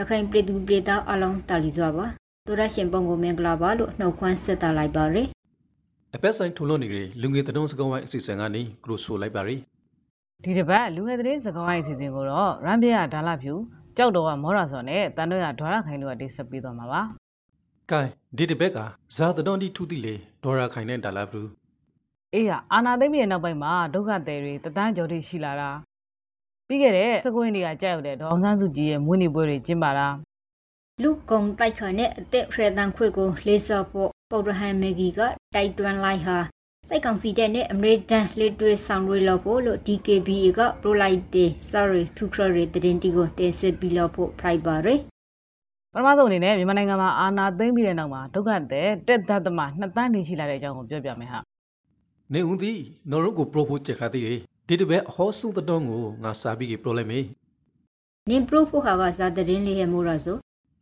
ရခိုင်ပြည်သူပြည်သားအလုံးတာလီစွာပါတို့ရရှင်ပုံကိုမင်္ဂလာပါလို့နှုတ်ခွန်းဆက်တာလိုက်ပါရယ်အပက်ဆိုင်ထုံလို့နေတဲ့လူငယ်တုံးစကောင်းဝိုင်းအစီအစဉ်ကနေကရိုဆိုလိုက်ပါရီဒီတစ်ပတ်လူငယ်သတင်းစကားဝိုင်းအစီအစဉ်ကိုတော့ရမ်ပြရဒါလာဖြူကြောက်တော်ကမောရာစော်နဲ့တန်တော့ရဒေါ်ရခိုင်တို့ကတိဆက်ပေးသွားမှာပါ။ကဲဒီတစ်ဘက်ကဇာတတော်ဒီထူတီလေဒေါ်ရာခိုင်နဲ့ဒါလာဘူးအေးရအာနာသိမ့်ပြည်ရဲ့နောက်ပိုင်းမှာဒုက္ခသည်တွေတသန်းကျော်တိရှိလာတာ ပြီးခဲ့တဲ့စကွင်းတွေကကြောက်ရောက်တဲ့ဒေါအောင်ဆန်းစုကြည်ရဲ့မွေးနေ့ပွဲတွေကျင်းပတာလူကုံတိုက်ခါနဲ့အသက်ဖရတန်ခွေကိုလေးစော့ဖို့ပေါ်ရဟန်မဂီကတိုက်တွန်းလိုက်ဟာစိတ်ကောင်စီတဲ့နဲ့အမေရိကန်လက်တွေ့ဆောင်ရွက်လို့ဖို့လို့ DKBA က pro light day sorry to credit တင်တီကိုတင်ဆက်ပြီးလို့ဖို့ private ရယ်ပထမဆုံးအနေနဲ့မြန်မာနိုင်ငံမှာအာနာသိမ့်ပြည်ရဲ့နောက်မှာဒုက္ခသည်တက်သက်သမ2တန်းနေရှိလာတဲ့အကြောင်းကိုပြောပြမယ်ဟာ။နေဦးသည်နော်ရုပ်ကိုပရိုဖို့ချက်ခါသေးတယ်။ ဒီတစ်ဘက်ဟောစုတတော်ကိုငါစာပြီးကပရိုလိုက်မေးနင် pro ဖို့ဟာကဇာတရင်လေးရဲ့မိုးရဆို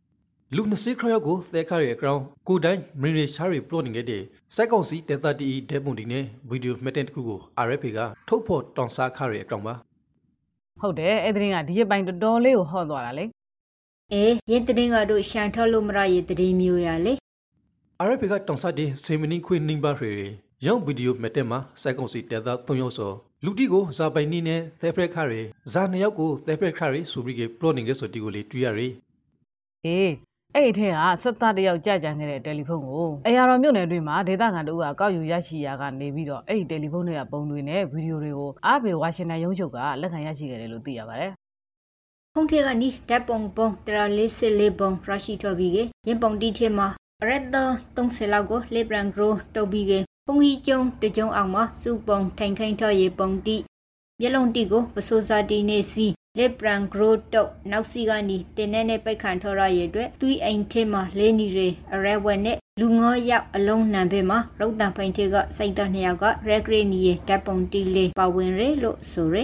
။လူ20ခရယောက်ကိုသဲခါရဲ့အကောင်ကိုတိုင်းမရီရီရှာရီပရိုနေခဲ့တဲ့စိုက်ကောင်စီဒေတာတီဒဲပွန်ဒီနဲ့ဗီဒီယိုမှတ်တဲ့တစ်ခုကို RFA ကထုတ်ဖော်တောင်စားခရဲ့အကောင်ပါဟုတ်တယ်အဲ့ဒီကဒီရက်ပိုင်းတော်တော်လေးကိုဟော့သွားတာလေအေးရင်တရင်ကတို့ရှန်ထော်လို့မရရဲ့တရင်မျိုးရလေ။ RFA ကတောင်စားတဲ့စေမနီခွေနှင်းပါရေရောင်ဗီဒီယိုမှတ်တဲ့မှာစိုက်ကောင်စီဒေတာ3ယောက်စော လူတီကိုဇာပိုင်နီနဲ့သဲဖရက်ခရဲဇာ2ယောက်ကိုသဲဖရက်ခရဲဆိုပြီးကပရိုနေခဲ့ဆိုတီကိုလေတွေ့ရရီအေးအဲ့ဒီထဲကဆက်သားတယောက်ကြာကြံခဲ့တဲ့တယ်လီဖုန်းကိုအရာတော်မြို့နယ်အတွင်းမှာဒေသခံတို့ကကောက်ယူရရှိရာကနေပြီးတော့အဲ့ဒီတယ်လီဖုန်းတွေကပုံတွေနဲ့ဗီဒီယိုတွေကိုအားပေဝါရှင်တန်ရုံးချုပ်ကလက်ခံရရှိခဲ့တယ်လို့သိရပါတယ်ဖုန်ထေကနီဓာတ်ပုံပုံတရာလေးစစ်လေးပုံရရှိတော်ပြီးကရင်ပုံတီထဲမှာရက်တော့30လောက်ကိုလေဘရန်ဂရိုတုတ်ပြီးက ပုံကြီးကျုံတကြုံအောင်မှာစုပုံထိုင်ခိုင်းထော်ရေပုံတီမျက်လုံးတီကိုပစိုးစာတီနေစီလေဘရန်ဂရိုတုတ်နောက်စီကနီတင်းနဲ့နဲ့ပိတ်ခံထော်ရရဲ့အတွက်သူ့အိမ်ထဲမှာလေးနီတွေအရဲဝက်နဲ့လူငေါရောက်အလုံးနှံဘက်မှာရုတ်တံဖိုင်ထေကစိတ်တော်နှစ်ယောက်ကရက်ဂရီနီရဲ့ဓာတ်ပုံတီလေးပါဝင်ရဲလို့ဆိုရဲ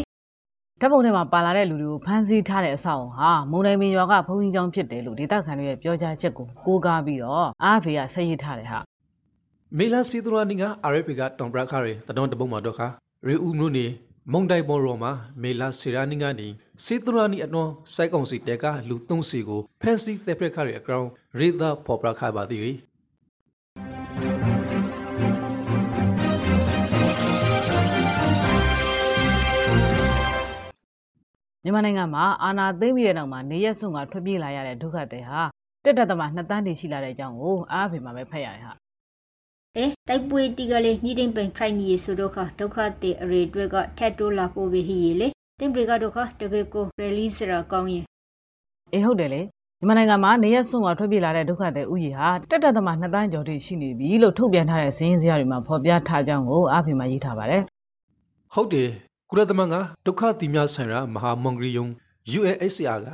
ဓာတ်ပုံထဲမှာပါလာတဲ့လူတွေကိုဖမ်းဆီးထားတဲ့အဆောက်အုံဟာမုံတိုင်းမင်ရွာကဘုံကြီးကျောင်းဖြစ်တယ်လို့ဒေသခံတွေရဲ့ပြောကြားချက်ကိုကိုးကားပြီးတော့အားဖေကဆက်ရစ်ထားတယ်ဟာ မေလာစီဒရာနီက RFA ကတောင်ပရခရဲတတော်တပုံမှာတော့ခါရေဦးမျိုးနေမုံတိုင်ပေါ်ရောမှာမေလာစီရာနီကနေစီဒရာနီအတွန်းစိုက်ကောင်စီတဲကလူ3စီကိုဖန်စီသဲပရခရဲအကောင်ရေသာဖော်ပရခပါသည်ရီမြန်မာနိုင်ငံမှာအာဏာသိမ်းပြီးတဲ့နောက်မှာနေရက်စွန့်ကထွက်ပြေးလာရတဲ့ဒုက္ခသည်ဟာတက်တက်သမား2တန်းတည်ရှိလာတဲ့အကြောင်းကိုအားဖေမှာပဲဖတ်ရတယ်ဟာ အဲတိုက်ပွဲတီကလေးညှိတိမ်ပိန်ဖရိုက်နီရဆိုတော့ခဒုက္ခတေအရေအတွက်ကထက်တိုးလာပို့ပြီးဟီရလေတင်ပရိကဒုက္ခတကယ်ကိုရလီစရာကောင်းရင်အေးဟုတ်တယ်လေမြန်မာနိုင်ငံမှာနေရက်စွန့်ကထွက်ပြေးလာတဲ့ဒုက္ခသည်ဥယျာဟာတက်တက်သမား2တန်းကျော်တိရှိနေပြီလို့ထုတ်ပြန်ထားတဲ့ဇင်းစရာတွေမှာဖော်ပြထားကြောင်းကိုအားဖေမှာရေးထားပါတယ်ဟုတ်တယ်ကုရသမန်ကဒုက္ခတိများဆိုင်ရာမဟာမွန်ဂရီယုံ UNHCR က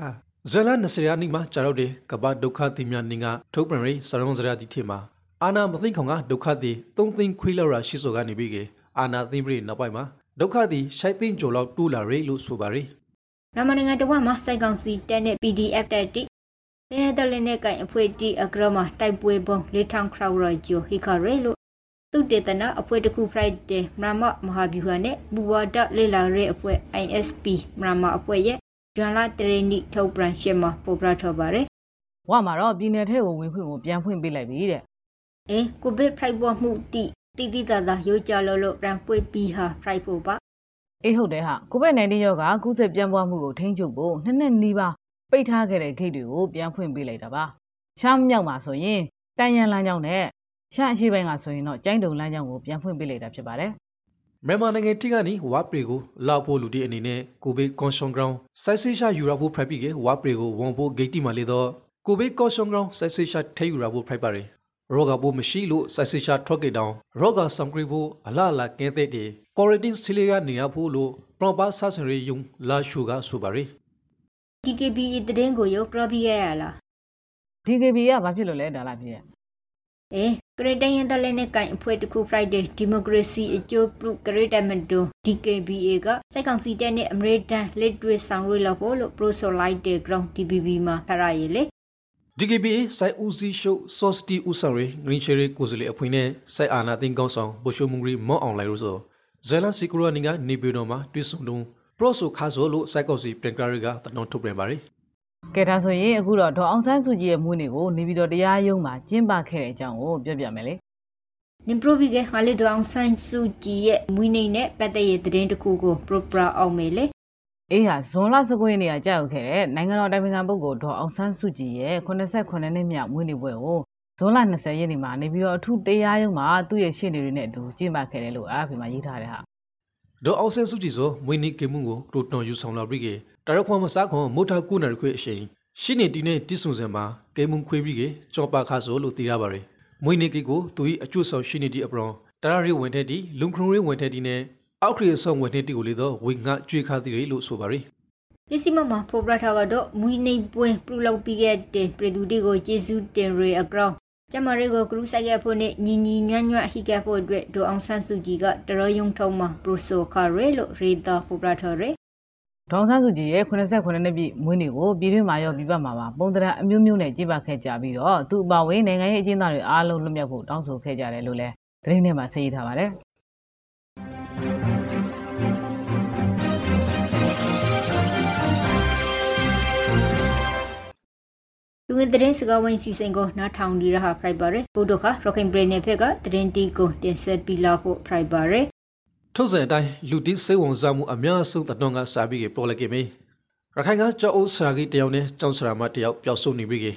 ဇလ20ရာနီမှာကြာတော့တဲ့ကမ္ဘာဒုက္ခတိများနေကထုတ်ပြန်ရေးစရုံးစရာဒီထင်မှာ အာနာမသိခေါင်ကဒုက္ခတိ3သိန်းခွေးလောက်ရာရှိစောကနေပြီးကအာနာသိမ့်ပြီးနောက်ပိုင်းမှာဒုက္ခတိရှိုက်သိန်းကျော်လောက်တူလာရေလို့ဆိုပါရီရမနိုင်ငံတဝက်မှာစိုက်ကောင်စီတက်တဲ့ PDF တက်တိတင်းတဲ့လည်းနဲ့ကင်အဖွဲတီအဂရမတိုက်ပွဲပုံလေးထောင်ခရောက်ရဂျိုဟီခရဲလို့သူတေတနာအဖွဲတစ်ခုဖရိုက်တဲ့မရမမဟာဗျူဟာနဲ့ဘူဝါဒလေလာရဲအဖွဲ ISP မရမအဖွဲရဲ့ဂျွန်လာတရနီထုတ်ပြန်ရှင်းမှာပေါ်ပြထော်ပါရယ်ဝမှာတော့ပြည်နယ်ထဲကိုဝင်ခွင့်ကိုပြန်ဖွင့်ပေးလိုက်ပြီတဲ့ အေးကိုဗစ်ဖရိုက်ပေါ်မှုတိတိတိတသာရိုးကြလို့လို့ရန်ပွေပြီးဟာဖရိုက်ဖို့ပါအေးဟုတ်တယ်ဟာကိုဗစ် -19 ရောဂါကူးစက်ပြန့်ပွားမှုကိုထိန်းချုပ်ဖို့နှစ်နှစ်နီးပါးပိတ်ထားခဲ့တဲ့ဂိတ်တွေကိုပြန်ဖွင့်ပေးလိုက်တာပါရှမ်းမြောက်မှာဆိုရင်တန်ရန်လမ်းကြောင်းနဲ့ရှမ်းအရှေ့ပိုင်းကဆိုရင်တော့ကျိုင်းတုံလမ်းကြောင်းကိုပြန်ဖွင့်ပေးလိုက်တာဖြစ်ပါတယ်မြန်မာနိုင်ငံတိကနေဝါပရီကိုလောက်ဖို့လူတီအနေနဲ့ကိုဘေးကွန်ရှွန်ဂရောင်းစိုက်ဆေးရှာယူရာဖို့ဖရိုက်ပြီးကဝါပရီကိုဝန်ဖို့ဂိတ်တီမှာလေတော့ကိုဘေးကွန်ရှွန်ဂရောင်းစိုက်ဆေးရှာထဲယူရာဖို့ဖရိုက်ပါရီ ရောဂါပိုးမရှိလို့စိုက်ဆေးရှာထွက်ကြတောင်းရောဂါဆောင်ကရီဖို့အလားအလာကင်းတဲ့တဲ့ကွာရတင်းစီလီကနေရဖို့လို့ပရောပါဆာဆန်ရီယုံလာရှူကဆိုပါရီ DKBE တရင်ကိုရုပ်ပြပြခဲ့ရလား DKB ကဘာဖြစ်လို့လဲဒါလာဖြစ်ရဲ့အေးကရတန်ရင်တလည်းနဲ့ကင်အဖွဲတစ်ခု Friday Democracy အကျိုးပြုကရတမန်တို DKBA ကစိုက်ကောင်စီတက်နဲ့ American လက်တွေ့ဆောင်ရွက်လို့ဖို့လို့ Prosolite တဲ့ Ground TPB မှာခရရည်လေ DKBA စိုက်ဦးစီးရှုပ် Society ဦးဆောင်ရေး Green Cherry ကိုစလေအဖွင့်နဲ့စိုက်အာနာတင်ကောင်းဆောင်ဘိုရှိုမူဂရီမော့အောင်လိုက်လို့ဆိုဇဲလန်စီကူရာနီကနေပြည်တော်မှာတွေ့ဆုံတုံးပရော့ဆိုခါဆိုလို့စိုက်ကောက်စီပရင်ကရာကတနောထုတ်ပြန်ပါရီကဲဒါဆိုရင်အခုတော့ဒေါ်အောင်ဆန်းစုကြည်ရဲ့မွေးနေ့ကိုနေပြည်တော်တရားရုံးမှာကျင်းပခဲ့တဲ့အကြောင်းကိုပြောပြမယ်လေနင်ပရိုဗီကဟာလေဒေါအောင်ဆန်းစုကြည်ရဲ့မွေးနေ့နဲ့ပတ်သက်တဲ့သတင်းတစ်ခုကိုပရိုပရာအောင်မယ်လေ အေးဟာဇွန်လ19ရက်နေ့ကကြာရောက်ခဲ့တဲ့နိုင်ငံတော်တိုင်ပင်ခံပုဂ္ဂိုလ်ဒေါ်အောင်ဆန်းစုကြည်ရဲ့89နှစ်မြောက်မွေးနေ့ပွဲကိုဇွန်လ20ရက်နေ့မှာနေပြီးတော့အထူးတရားရုံးမှာသူ့ရဲ့ရှေ့နေတွေနဲ့အတူကျင်းပခဲ့တယ်လို့အားဖေမှာရေးထားတယ်ဟာဒေါ်အောင်ဆန်းစုကြည်ဆိုမွေးနေ့ကေမှုကိုကရိုတွန်ယူဆောင်လာပြီးကတရခွန်မစားခွန်မိုထာကုနာရခွေအရှိန်ရှိနေတီနဲ့တိဆုံစံမှာကေမှုခွေးပြီးကကြောပါခါဆိုလို့သိရပါတယ်မွေးနေ့ကေကိုသူ၏အကျွတ်ဆောင်ရှိနေတီအပရွန်တရရီဝင်တဲ့တီလုံခရုံရီဝင်တဲ့တီနဲ့ အောက်ခရီဆောင်ဝင်တဲ့တီကိုလေတော့ဝေငှကျွေးခါတီရီလို့ဆိုပါရီပစ္စည်းမမှာဖော်ပြထားကတော့မွေးနေ့ပွဲပြုလုပ်ပြီးခဲ့တဲ့ပြည်သူတွေကိုကျေးဇူးတင်ရအကြောင်းကျမရေကိုကရုဆိုင်ရဖို့နဲ့ညီညီညွတ်ညွတ်ဟိကဖို့အတွက်ဒေါအောင်ဆန်းစုကြည်ကတရယုံထုံးမှာပရိုဆိုခါရဲလို့ရေတာဖော်ပြထားရဲဒေါအောင်ဆန်းစုကြည်ရဲ့89နှစ်ပြည့်မွေးနေ့ကိုပြည်တွင်းမှာရောပြည်ပမှာပါပုံသဏ္ဍာန်အမျိုးမျိုးနဲ့ကျင်းပခဲ့ကြပြီးတော့သူ့အပါအဝင်နိုင်ငံရေးအကျဉ်းသားတွေအားလုံးလွတ်မြောက်ဖို့တောင်းဆိုခဲ့ကြတယ်လို့လည်းသတင်းထဲမှာဆက်ရေးထားပါတယ် လူငယ်သတင်းစကားဝိုင်းစီစဉ်ကိုနားထောင်နေရဟာဖရိုက်ပါရယ်ဘုဒ္ဓခရခိုင်ပရနေဖက်ကသတင်းတီကိုတင်ဆက်ပြီးလာဖို့ဖရိုက်ပါရယ်ထုတ်စံအတိုင်းလူတိစိတ်ဝင်စားမှုအများဆုံးတတော်ကစာပြီးကပေါ်လိုက်ခဲ့မင်းရခိုင်ကကြောက်အိုးဆရာကြီးတယောက်နဲ့ကျောင်းဆရာမတယောက်ပျောက်ဆုံးနေပြီက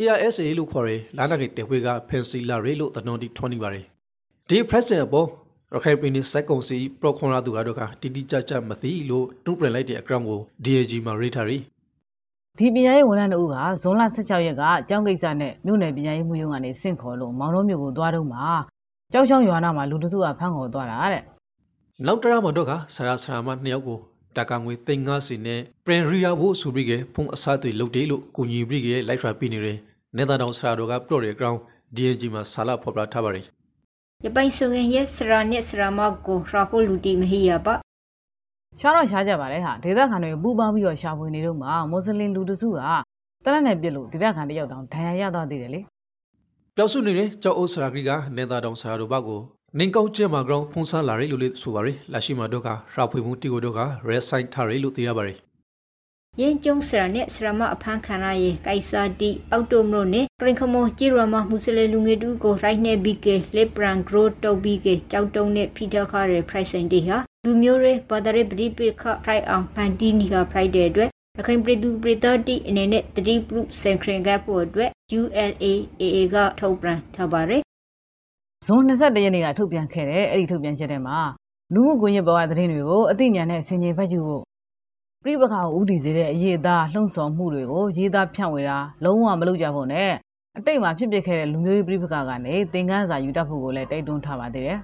AISA လို့ခေါ်ရလာနာကေတေဝေကဖန်စီလာရေလို့တတော်တီထွန်းနေပါရယ်ဒီ president အပေါ်ရခိုင်ပြည်နယ်စက်ကုံစီပရိုခွန်ရာသူကတော့ကတီတီကြကြမသိလို့တွန်းပြန်လိုက်တဲ့အကြောင်းကို DAG မှာရေးထားရီ ဒီပညာရေးဝန်ထမ်းတို့ကဇွန်လ16ရက်ကကျောင်းကိစ္စနဲ့မြို့နယ်ပညာရေးမှုရုံးကနေဆင့်ခေါ်လို့မောင်တော်မြို့ကိုသွားတော့မှကြောက်ချောင်းရွာနာမှာလူတစုကဖမ်းခေါ်သွားတာတဲ့နောက်တရမတော့ကဆရာဆရာမနှစ်ယောက်ကိုတကာငွေသိန်း90နဲ့ပရင်ရီယာဖို့ဆိုပြီးကဖုံအစားတွေလုပ်တယ်လို့ကိုညီပြီးကလိုက်ထရာပြီးနေတယ်နေသားတော်ဆရာတော်ကပလော့ရဲ့ ground DNG မှာဆာလာဖော်ပြထားပါရီရပိုင်ဆိုရင်ရက်စရာနဲ့စရာမကိုရာဖို့လူတီမဟိယပါ ရှားတော့ရှားကြပါလေဟာဒေသခံတွေပူပေါင်းပြီးတော့ရှာဖွေနေတော့မှမွတ်စလင်လူတစုကတလက်နဲ့ပြစ်လို့ဒေသခံတယောက်တောင်ဒဏ်ရာရသွားသေးတယ်လေပျောက်ဆုနေတဲ့ကျောက်အိုးဆရာကြီးကနေသားတော်ဆရာတော်ဘကိုနင်းကောင်းကျဲမှာ ground ဖုံးစားလာရီလို့လေဆိုပါရီလာရှိမှာတော့ကရာဖွေမှုတီကိုတော့က red sign ထားရီလို့သိရပါရီရင်ကျုံစရာနဲ့စရာမအဖမ်းခံရရဲ့ကိုက်စာတီအောက်တိုမလို့နဲ့ကရင်ခမောဂျီရမမူစလေလူငယ်တူကိုရိုက်နေပြီးကလေပရန်ဂရိုတုတ်ပြီးကကြောက်တုံးနဲ့ဖီတာခါရဲ့ price တွေဟာ လူမျိုးရေးဘာသာရေးပရိပိခ price အောင်ဖန်တီနီက price တဲ့အတွက်ရခိုင်ပြည်သူပြည်သားတီအနေနဲ့တတိပရုစင်ခရင်ကဖို့အတွက် ULAAA ကထုတ်ပြန်ထားပါတယ်ဇွန်21ရက်နေ့ကထုတ်ပြန်ခဲ့တဲ့အဲ့ဒီထုတ်ပြန်ချက်ထဲမှာလူမှုကွန်ရက်ပေါ်ကသတင်းတွေကိုအသိဉာဏ်နဲ့ဆင်ခြင်ဖတ်ယူဖို့ပြိပခါကိုဥတီစေတဲ့အရေးအသားလှုံ့ဆော်မှုတွေကိုရေးသားဖြန့်ဝေတာလုံးဝမလုပ်ကြဖို့နဲ့အတိတ်မှာဖြစ်ပစ်ခဲ့တဲ့လူမျိုးရေးပြိပခါကနေသင်ခန်းစာယူတတ်ဖို့ကိုလည်းတိုက်တွန်းထားပါသေးတယ်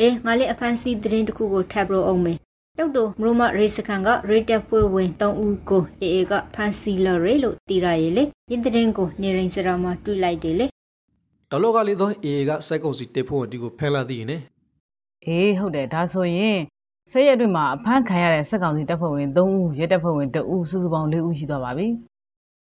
အေးငါလေးအဖန်စီသတင်းတစ်ခုကိုထပ်လို့အောင်မယ်တောက်တော့မရမရေစခန်ကရေတက်ပွဲဝင်3ဦးကိုအေအေကဖန်စီလာရေလို့တီရရဲ့လေဒီသတင်းကိုနေရင်စရာမှာတွေ့လိုက်တယ်လေတော်လောကလေးသော AA ကစက်ကုံစီတေဖို့တီကိုဖန်လာသည်နဲ့အေးဟုတ်တယ်ဒါဆိုရင်ဆက်ရက်တွေမှာအဖမ်းခံရတဲ့စက်ကောင်စီတပ်ဖွဲ့ဝင်3ဦးရဲတပ်ဖွဲ့ဝင်2ဦးစုစုပေါင်း4ဦးရှိသွားပါပြီ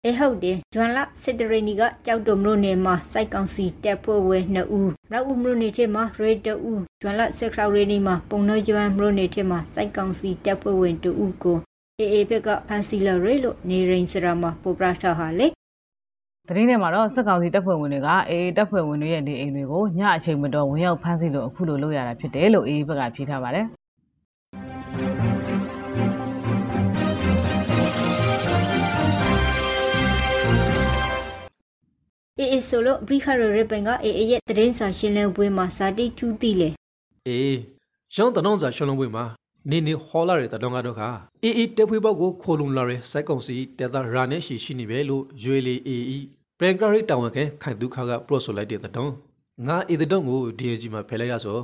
အေဟုတ်တယ်ဂျွမ်လာစစ်တရနီကကြောက်တုံမလို့နေမှာစိုက်ကောင်စီတက်ဖို့ဝဲနှစ်ဦးနောက်ဦးမလို့နေထဲမှာရေတဦးဂျွမ်လာစစ်ခရောက်ရီနီမှာပုံနှကျွမ်းမလို့နေထဲမှာစိုက်ကောင်စီတက်ဖို့ဝင်တူဦးကိုအေအေဘက်ကဖန်စီလာရေလို့နေရင်စရာမှာပိုပရာထားဟာလေသတင်းထဲမှာတော့စက်ကောင်စီတပ်ဖွဲ့ဝင်တွေကအေးတပ်ဖွဲ့ဝင်တွေရဲ့နေအိမ်တွေကိုညအချိန်မတော်ဝင်ရောက်ဖမ်းဆီးလို့အခုလိုလုပ်ရတာဖြစ်တယ်လို့အေးဘက်ကဖြေထားပါတယ် အေအေဆိုလို့ဘရိခရရေပင်ကအေအေရဲ့သတင်းစာရှင်းလင်းပွဲမှာဇာတိထူးသိလေအေးရောင်းတနောင်းစာရှောင်းလုံးပွဲမှာနေနေဟောလာတဲ့တတော်ကတော့ခါအေးအေးတက်ဖွေးပေါက်ကိုခိုလုံလာတဲ့စက်ကုံစီတက်တာရာနဲ့ရှိရှိနေပဲလို့ရွေလီအေးအေးပရန်ဂရီတောင်ဝခဲခိုင်ဒုခါကပရော့ဆိုလိုက်တဲ့တတော်ငါအေးတဲ့တော့ကို DAG မှာဖယ်လိုက်ရဆို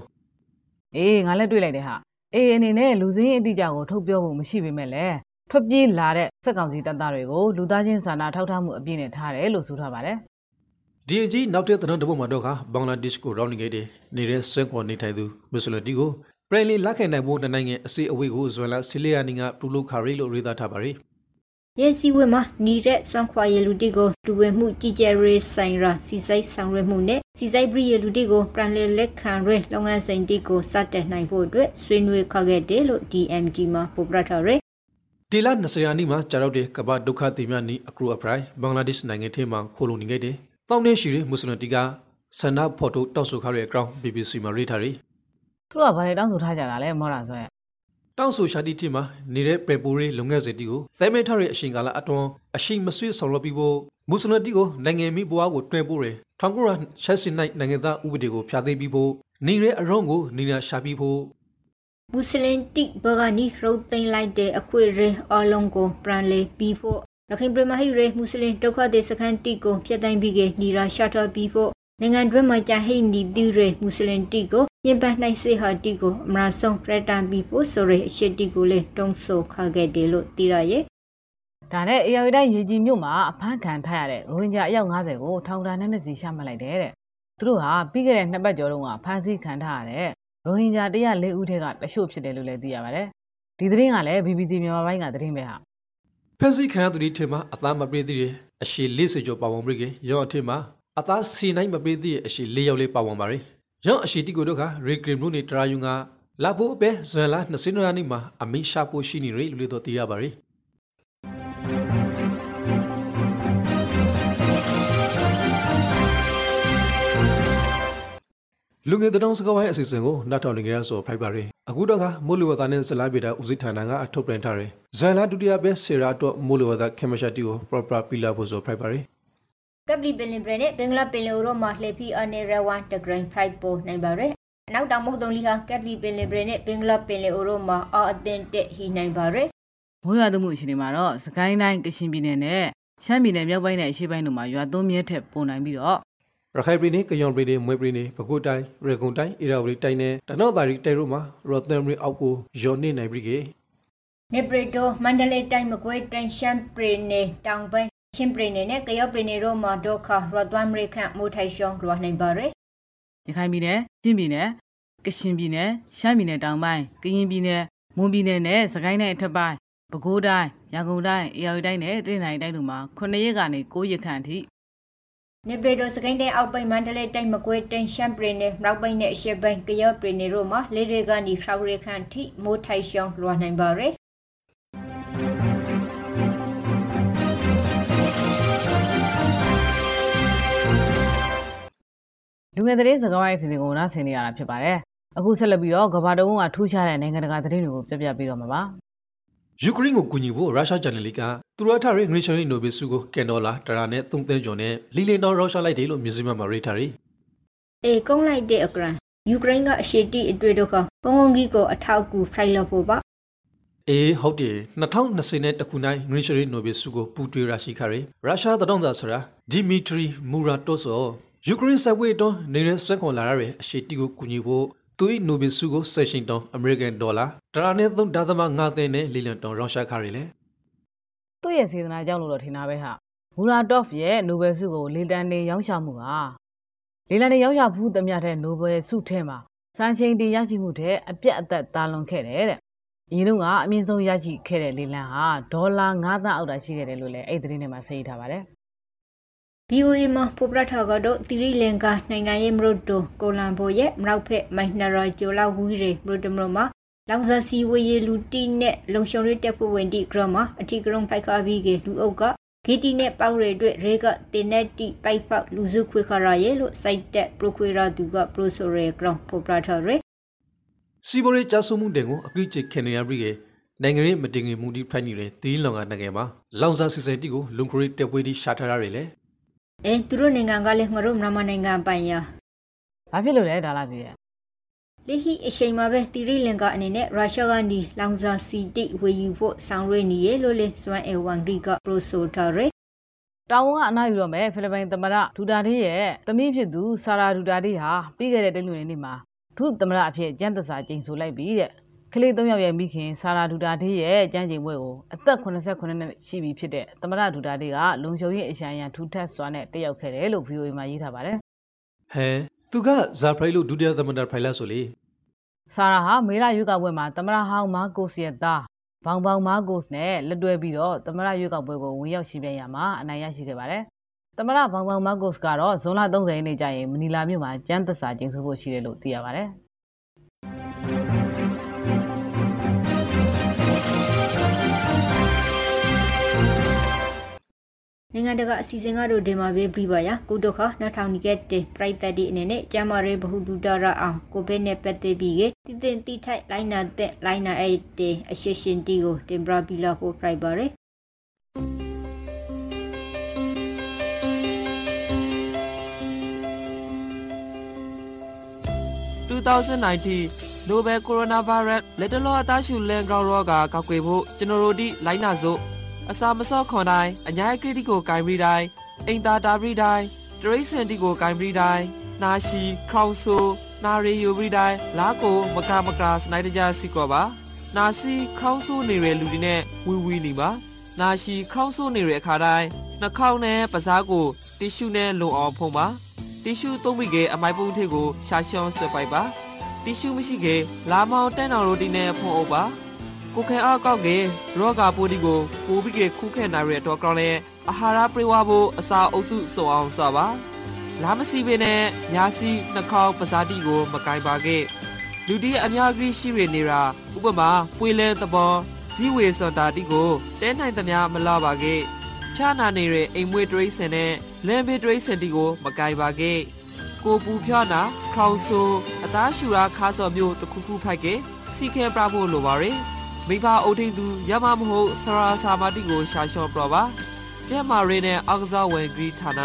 အေးငါလည်းတွေ့လိုက်တယ်ဟာအေးအနေနဲ့လူစင်းအတိအကျကိုထုတ်ပြောဖို့မရှိပေမဲ့လည်းထွက်ပြေးလာတဲ့စက်ကောင်စီတပ်သားတွေကိုလူသားချင်းစာနာထောက်ထားမှုအပြည့်နဲ့ထားတယ်လို့ဆိုထားပါတယ် DAG နောက်တဲ့တတော်တပုတ်မှာတော့ခါဘင်္ဂလားဒေ့ရှ်ကိုရောင်းနေခဲ့တယ်နေတဲ့ဆွဲခေါ်နေထိုင်သူမွတ်စလင်တီကိုပရန်လီလက်ခံနိုင်ဖို့နိုင်ငံအစီအဝေးကိုဇွန်လဆီလီယာနီကပူလုခါရီလို့ရေးသားထားပါရီရဲစည်းဝေးမှာနေတဲ့စွမ်းခွာရလူတီကိုတူဝဲမှုကြီးကျယ်ရေးဆိုင်ရာစီဆိုင်ဆောင်ရွက်မှုနဲ့စီဆိုင်ပရိရလူတီကိုပြန်လည်လက်ခံရေးလုပ်ငန်းစဉ်တီကိုစတင်နိုင်ဖို့အတွက်ဆွေးနွေးခခဲ့တယ်လို့ DMG မှာပေါ်ပြထားရယ်ဒီလ20ရာနှစ်မှာကြာတော့တဲ့ကမ္ဘာဒုက္ခသည်များနီအကရူအပရိုင်ဘင်္ဂလားဒေ့ရှ်နိုင်ငံထဲမှာခိုလုံနေခဲ့တဲ့ တောင်းနေရှိတဲ့မွတ်စလင်တီကဆန္ဒဖော်ထုတ်တောက်ဆိုခရရဲ့အကောင့် BBC မှာရေးထားတယ်သူတို့ကဘာလဲတောင်းဆိုထားကြတာလဲမောတာဆိုရင်တောင်းဆိုရှာတီတီမှာနေတဲ့ပေပူရေးလုံငယ်စီတီကိုသဲမဲထရဲ့အရှင်ကာလအတွန်းအရှိမဆွေးဆောင်လုပ်ပြီးဖို့မွတ်စလင်တီကိုနိုင်ငံမိဘွားကိုတွဲပို့တယ်ထောင်ကူရာရှက်စင်နိုင်နိုင်ငံသားဥပဒေကိုဖျာသိမ်းပြီးဖို့နေတဲ့အရုံးကိုနေနာရှာပြီးဖို့မွတ်စလင်တိဘဂနီရုတ်သိမ်းလိုက်တဲ့အခွေရဲအလုံးကိုပရန်လေပြီးဖို့ ရခိုင်ပြည်မဟိရဲမွတ်စလင်ဒုက္ခသည်စခန်းတိကိုဖျက်တိုင်းပြီးကနီရာရှာတော်ပြီးဖို့နိုင်ငံတွင်းမှာကြာဟိနီတီရဲမွတ်စလင်တိကိုညင်ပနှိုက်စေဟာတိကိုအမရာဆုံးရတန်ပြီးဖို့ဆိုရဲအရှိတိကိုလည်းတုံးဆိုခခဲ့တယ်လို့သိရရဲ့ဒါနဲ့ AR တိုင်းရေကြီးမြို့မှာအဖမ်းခံထားရတဲ့ရိုဟင်ဂျာအယောက်90ကိုထောင်ဒဏ်နဲ့နှစ်စီရှာမှတ်လိုက်တယ်တဲ့သူတို့ဟာပြီးခဲ့တဲ့နှစ်ပတ်ကျော်တုန်းကဖမ်းဆီးခံထားရတဲ့ရိုဟင်ဂျာ104ဦးထဲကတချို့ဖြစ်တယ်လို့လည်းသိရပါတယ်ဒီသတင်းကလည်း BBC မြန်မာပိုင်းကသတင်းပဲဟာ ဖက်စီခရသူဒီထဲမှာအသားမပြေးသေးတယ်အရှိ40ကျော်ပါဝင်ပြီကရောအထက်မှာအသားစီနိုင်မပြေးသေးတဲ့အရှိ၄ရောက်လေးပါဝင်ပါရီရောအရှိတီကိုတို့ကရေဂရမ်လို့နေတရာယုံကလာဖို့အပဲဇွန်လ20ရက်နေ့မှာအမိရှာဖို့ရှိနေရလို့လည်းတော့သိရပါရီ လူငယ်တောင်စကားဝိုင်းအစီအစဉ်ကိုနောက်ထောင်နေကြရဆိုဖိုက်ပါရီအခုတော့ကမိုးလေဝသနဲ့ဇလာပေတာဦးစီးဌာနကအထုတ်ပြန်ထားတယ်ဇန်လာဒုတိယပဲဆေရာတော့မိုးလေဝသခေမရှာတီကို proper ပီလာဖို့ဆိုဖိုက်ပါရီကပလီပင်လင်ဘရနဲ့ဘင်္ဂလားပင်လယ်ဥရောမှာလှည့်ပြီးအနေရဝမ်တဂရန်ဖရိုက်ပိုနိုင်ပါရယ်အနောက်တောင်မုတ်တုံလီဟာကပလီပင်လင်ဘရနဲ့ဘင်္ဂလားပင်လယ်ဥရောမှာအာအသင်တက်ဟီနိုင်ပါရယ်မိုးရွာသွန်းမှုအခြေအနေမှာတော့စကိုင်းတိုင်းကရှင်ပြည်နယ်နဲ့ရှမ်းပြည်နယ်မြောက်ပိုင်းနဲ့အရှေ့ပိုင်းတို့မှာရွာသွန်းမြဲထက်ပုံနိုင်ပြီးတော့ ရခိုင်ပြည်နယ်ကယွန်ပြည်နယ်မွေပြည်နယ်ပဲခူးတိုင်းရေကုန်တိုင်းအေရာဝတီတိုင်းနဲ့တနော့တာရီတဲရိုမှာရော်သမ်ရီအောက်ကိုယော်နေနိုင်ပြီကေနေပရီတိုမန္တလေးတိုင်းမကွေးတိုင်းရှမ်းပရီနယ်တောင်ပိုင်းချင်းပရီနယ်နဲ့ကယောပရီနယ်တို့မှာဒုက္ခရတ်သွမ်းမရိခန့်မိုးထိုင်ရှောင်းလွှာနိုင်ပါရယ်ရခိုင်ပြည်နယ်ချင်းပြည်နယ်ကရှင်ပြည်နယ်ရှမ်းပြည်နယ်တောင်ပိုင်းကရင်ပြည်နယ်မွန်ပြည်နယ်နဲ့စကိုင်းတိုင်းအထက်ပိုင်းပဲခူးတိုင်းရန်ကုန်တိုင်းအေရဝတီတိုင်းနဲ့တနင်္သာရီတိုင်းတို့မှာ9ရက်ကနေ9ရက်ခန့်အထိ နေပရီတိုစကိုင်းတိုင်းအောက်ပိုင်းမန္တလေးတိုင်းမကွေးတိုင်းရှမ်းပရီနယ်မြောက်ပိုင်းနဲ့အရှေ့ပိုင်းကယောပရီနယ်တို့မှာလေရေကနေခရောက်ရခန့်ထိမိုးထိုင်ရှောင်းလွှာနိုင်ပါရယ်လူငယ်သတင်းစကားဝိုင်းအစီအစဉ်ကိုနားဆင်နေရတာဖြစ်ပါတယ်အခုဆက်လက်ပြီးတော့ကမ္ဘာတဝန်းကထူးခြားတဲ့နိုင်ငံတကာသတင်းတွေကိုပြပြပေးတော့မှာပါ ယူကရိန်းကိုကူညီဖို့ရုရှားဂျာနယ်လီကသူရထရဲငရီရှရီနိုဘယ်ဆုကိုကန်ဒေါ်လာတရာနဲ့3သန်းကျော်နဲ့လီလီနော်ရုရှားလိုက်တယ်လို့မြူဇီမမှာရေးထားတယ်အေကုန်းလိုက်တဲ့အကရန်ယူကရိန်းကအရှေ့တိအတွေ့ဒုက္ခကုန်းကုန်းကြီးကိုအထောက်အကူဖိုင်လို့ဖို့ပါအေးဟုတ်တယ်2020နဲ့တခုနိုင်ငရီရှရီနိုဘယ်ဆုကိုပူတွေရရှိခရဲရုရှားသတောင်းစာဆိုတာဒီမီထရီမူရာတိုဆိုယူကရိန်းစက်ဝေးတော့နေတဲ့ဆွဲခွန်လာရတဲ့အရှေ့တီကိုကူညီဖို့ သူ၏နိုဘယ်ဆုကိုဆက်ရှင်တောင်းအမေရိကန်ဒေါ်လာတရာနဲ့3ဒသမ5သန်းနဲ့လီလန်တောင်းရုရှားခါရီလေသူ့ရဲ့စေတနာကြောင့်လို့တော့ထင်တာပဲဟာမူရာတော့ဖ်ရဲ့နိုဘယ်ဆုကိုလေတန်နေရောင်းချမှုဟာလေလန်နေရောင်းချဘူးသမျှတဲ့နိုဘယ်ဆုထဲမှာစံချိန်တင်ရရှိမှုတဲ့အပြတ်အသက်တာလွန်ခဲ့တယ်တဲ့အရင်တုန်းကအမြင့်ဆုံးရရှိခဲ့တဲ့လေလန်ဟာဒေါ်လာ9သန်းအောက်တာရှိခဲ့တယ်လို့လည်းအဲ့ဒီသတင်းထဲမှာဆေးထားပါတယ် BOE မှာပိုပရထာကတော့တိရိလင်္ကာနိုင်ငံရဲ့မရုတ်တိုကိုလံဘိုရဲ့မရောက်ဖက်မိုင်နရာဂျိုလာဝီရေမရုတ်တမရမှာလောင်စာစီဝေးလူတီနဲ့လုံရှုံရတက်ဖို့ဝင်တီဂရမအထီကရုံဖိုက်ခါပြီးကလူအုပ်ကဂီတီနဲ့ပေါက်ရအတွက်ရေကတင်နဲ့တီပိုက်ပေါက်လူစုခွေခရရဲ့လို့စိုက်တက်ပရိုခွေရာသူကပရိုဆိုရဲဂရောင်းပိုပရထာရဲစီဘော်ရေးကြဆုမှုတင်ကိုအပြည့်ချခင်နေရပြီကေနိုင်ငံရေးမတင်ငင်မှုဒီဖိုင်နေတဲ့တီးလောင်ကနိုင်ငံမှာလောင်စာစီစတီကိုလုံခရီတက်ပွေးဒီရှာထားရတယ်လေ အဲသူတို့နိုင်ငံကလည်းငါတို့မြန်မာနိုင်ငံပိုင်ရ။ဘာဖြစ်လို့လဲဒါလာပြီရဲ့လေဟိအချိန်မှာပဲတိရိလင်္ကာအနေနဲ့ရုရှားကနေလောင်စာစီတိဝေယူဖို့ဆောင်ရွက်နေရလို့လေစွမ်အေဝမ်ဂရီကပရိုဆိုတာရဲ။တောင်ဝန်ကအနားယူတော့မယ်ဖိလစ်ပိုင်သမ္မတဒူတာတေးရဲ့သမီးဖြစ်သူဆာရာဒူတာတေးဟာပြီးခဲ့တဲ့တလူနေနေ့မှာဒုသမ္မတအဖြစ်ကျန်းသစာကျိန်ဆိုလိုက်ပြီတဲ့။ ကလေး၃ယောက်ရဲ့မိခင်ဆာရာဒူတာတေးရဲ့ကျန်းကျင်ပွဲကိုအသက်89နှစ်ရှိပြီဖြစ်တဲ့သမ္မတဒူတာတေးကလုံခြုံရေးအရှံရန်ထူထပ်စွာနဲ့တက်ရောက်ခဲ့တယ်လို့ VOA မှာရေးထားပါတယ်ဟဲသူကဇာဖရိုင်လို့ဒုတိယသမ္မတဖိုင်လာဆိုလေ။ဆာရာဟာမေလရွေးကောက်ပွဲမှာသမ္မတဟောင်းမာကိုစ်ရဲ့သားဘောင်ဘောင်မာကိုစ်နဲ့လက်တွဲပြီးတော့သမ္မတရွေးကောက်ပွဲကိုဝင်ရောက်ရှိပြန်ရမှာအနိုင်ရရှိခဲ့ပါတယ်။သမ္မတဘောင်ဘောင်မာကိုစ်ကတော့ဇွန်လ30ရက်နေ့ကျရင်မနီလာမြို့မှာကျန်းသက်စာကျင်းစုဖို့ရှိတယ်လို့သိရပါတယ်။ နိုင်ငံတကာအစီအစဉ်ကတော့ဒီမှာပဲပြီးပါရကုတုခနောက်ထောင်နီကက်တေပရိုက်တက်ဒီအနေနဲ့ကျမရဲဘဟုဒူတရအောင်ကိုဗစ်နဲ့ပတ်သက်ပြီးကတည်တင်တိထိုက်လိုင်းနာတဲ့လိုင်းနာအဲ့တေအရှိရှင်တီကိုတင်ဘရာဘီလာကိုပရိုက်ပါရယ်2019 Nobel Coronavirus လက်တလောအသားရှူလန်ဂရောင်းရောဂါကောက်ွယ်ဖို့ကျွန်တော်တို့ဒီလိုင်းနာစို့ အစာမစော့ခွန်တိုင်းအညာကိတိကိုဂိုင်ပြီးတိုင်းအိမ်သာတာပြီးတိုင်းတရိစန်တီကိုဂိုင်ပြီးတိုင်းနာရှိခေါင်ဆူနာရီယူပြီးတိုင်းလာကိုမကမကစနိုက်တကြစီကောပါနာစီခေါင်းဆိုးနေတဲ့လူတွေနဲ့ဝီဝီနေပါနာရှိခေါင်းဆိုးနေတဲ့အခါတိုင်းနှာခေါင်းနဲ့ပစားကိုတီရှူနဲ့လုံအောင်ဖုံးပါတီရှူသုံးပြီးကအမိုက်ပုံးထည့်ကိုရှာရှောင်းဆွဲပိုက်ပါတီရှူမရှိကလာမောင်တန်းတော်ရိုတီနဲ့ဖုံးအုပ်ပါ ကိုခဲအားကောက်ကရောဂါပိုးဒီကိုပိုးပြီးကခုခဲနိုင်ရတော့ကောင်းလဲအာဟာရပြေဝဖို့အစာအုပ်စုစုံအောင်စပါလာမစီပင်နဲ့ညာစီနှာခေါင်းပဇာတိကို မကင်ပါခဲ့လူတီအများကြီးရှိရနေတာဥပမာပွေလဲသဘောဇီဝေစတာတိကိုတဲနိုင်သမျှမလာပါခဲ့ဖြာနာနေတဲ့အိမ်မွေးတရိစင်နဲ့လမ်းဘေးတရိစင်တီကို မကင်ပါခဲ့ကိုပူဖြာနာခေါင်ဆူအသားရှူရာခါစော်မျိုးတစ်ခုခုဖိုက်ကစီခဲပြဖို့လိုပါရယ် မိဘအုပ်ထိန်သူရမမဟုတ်ဆရာစာမတိကိုရှာလျှော့ပြပါကျဲမာရီနဲ့အောက်ကစားဝင်ဂရီဌာန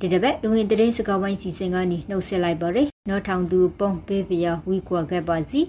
ဒီတပတ်လူဝင်တရင်စကားဝိုင်းစီစဉ်ကနေနှုတ်ဆက်လိုက်ပါရယ်နော်ထောင်သူပုံပေးပြဝီကွာခဲ့ပါစီ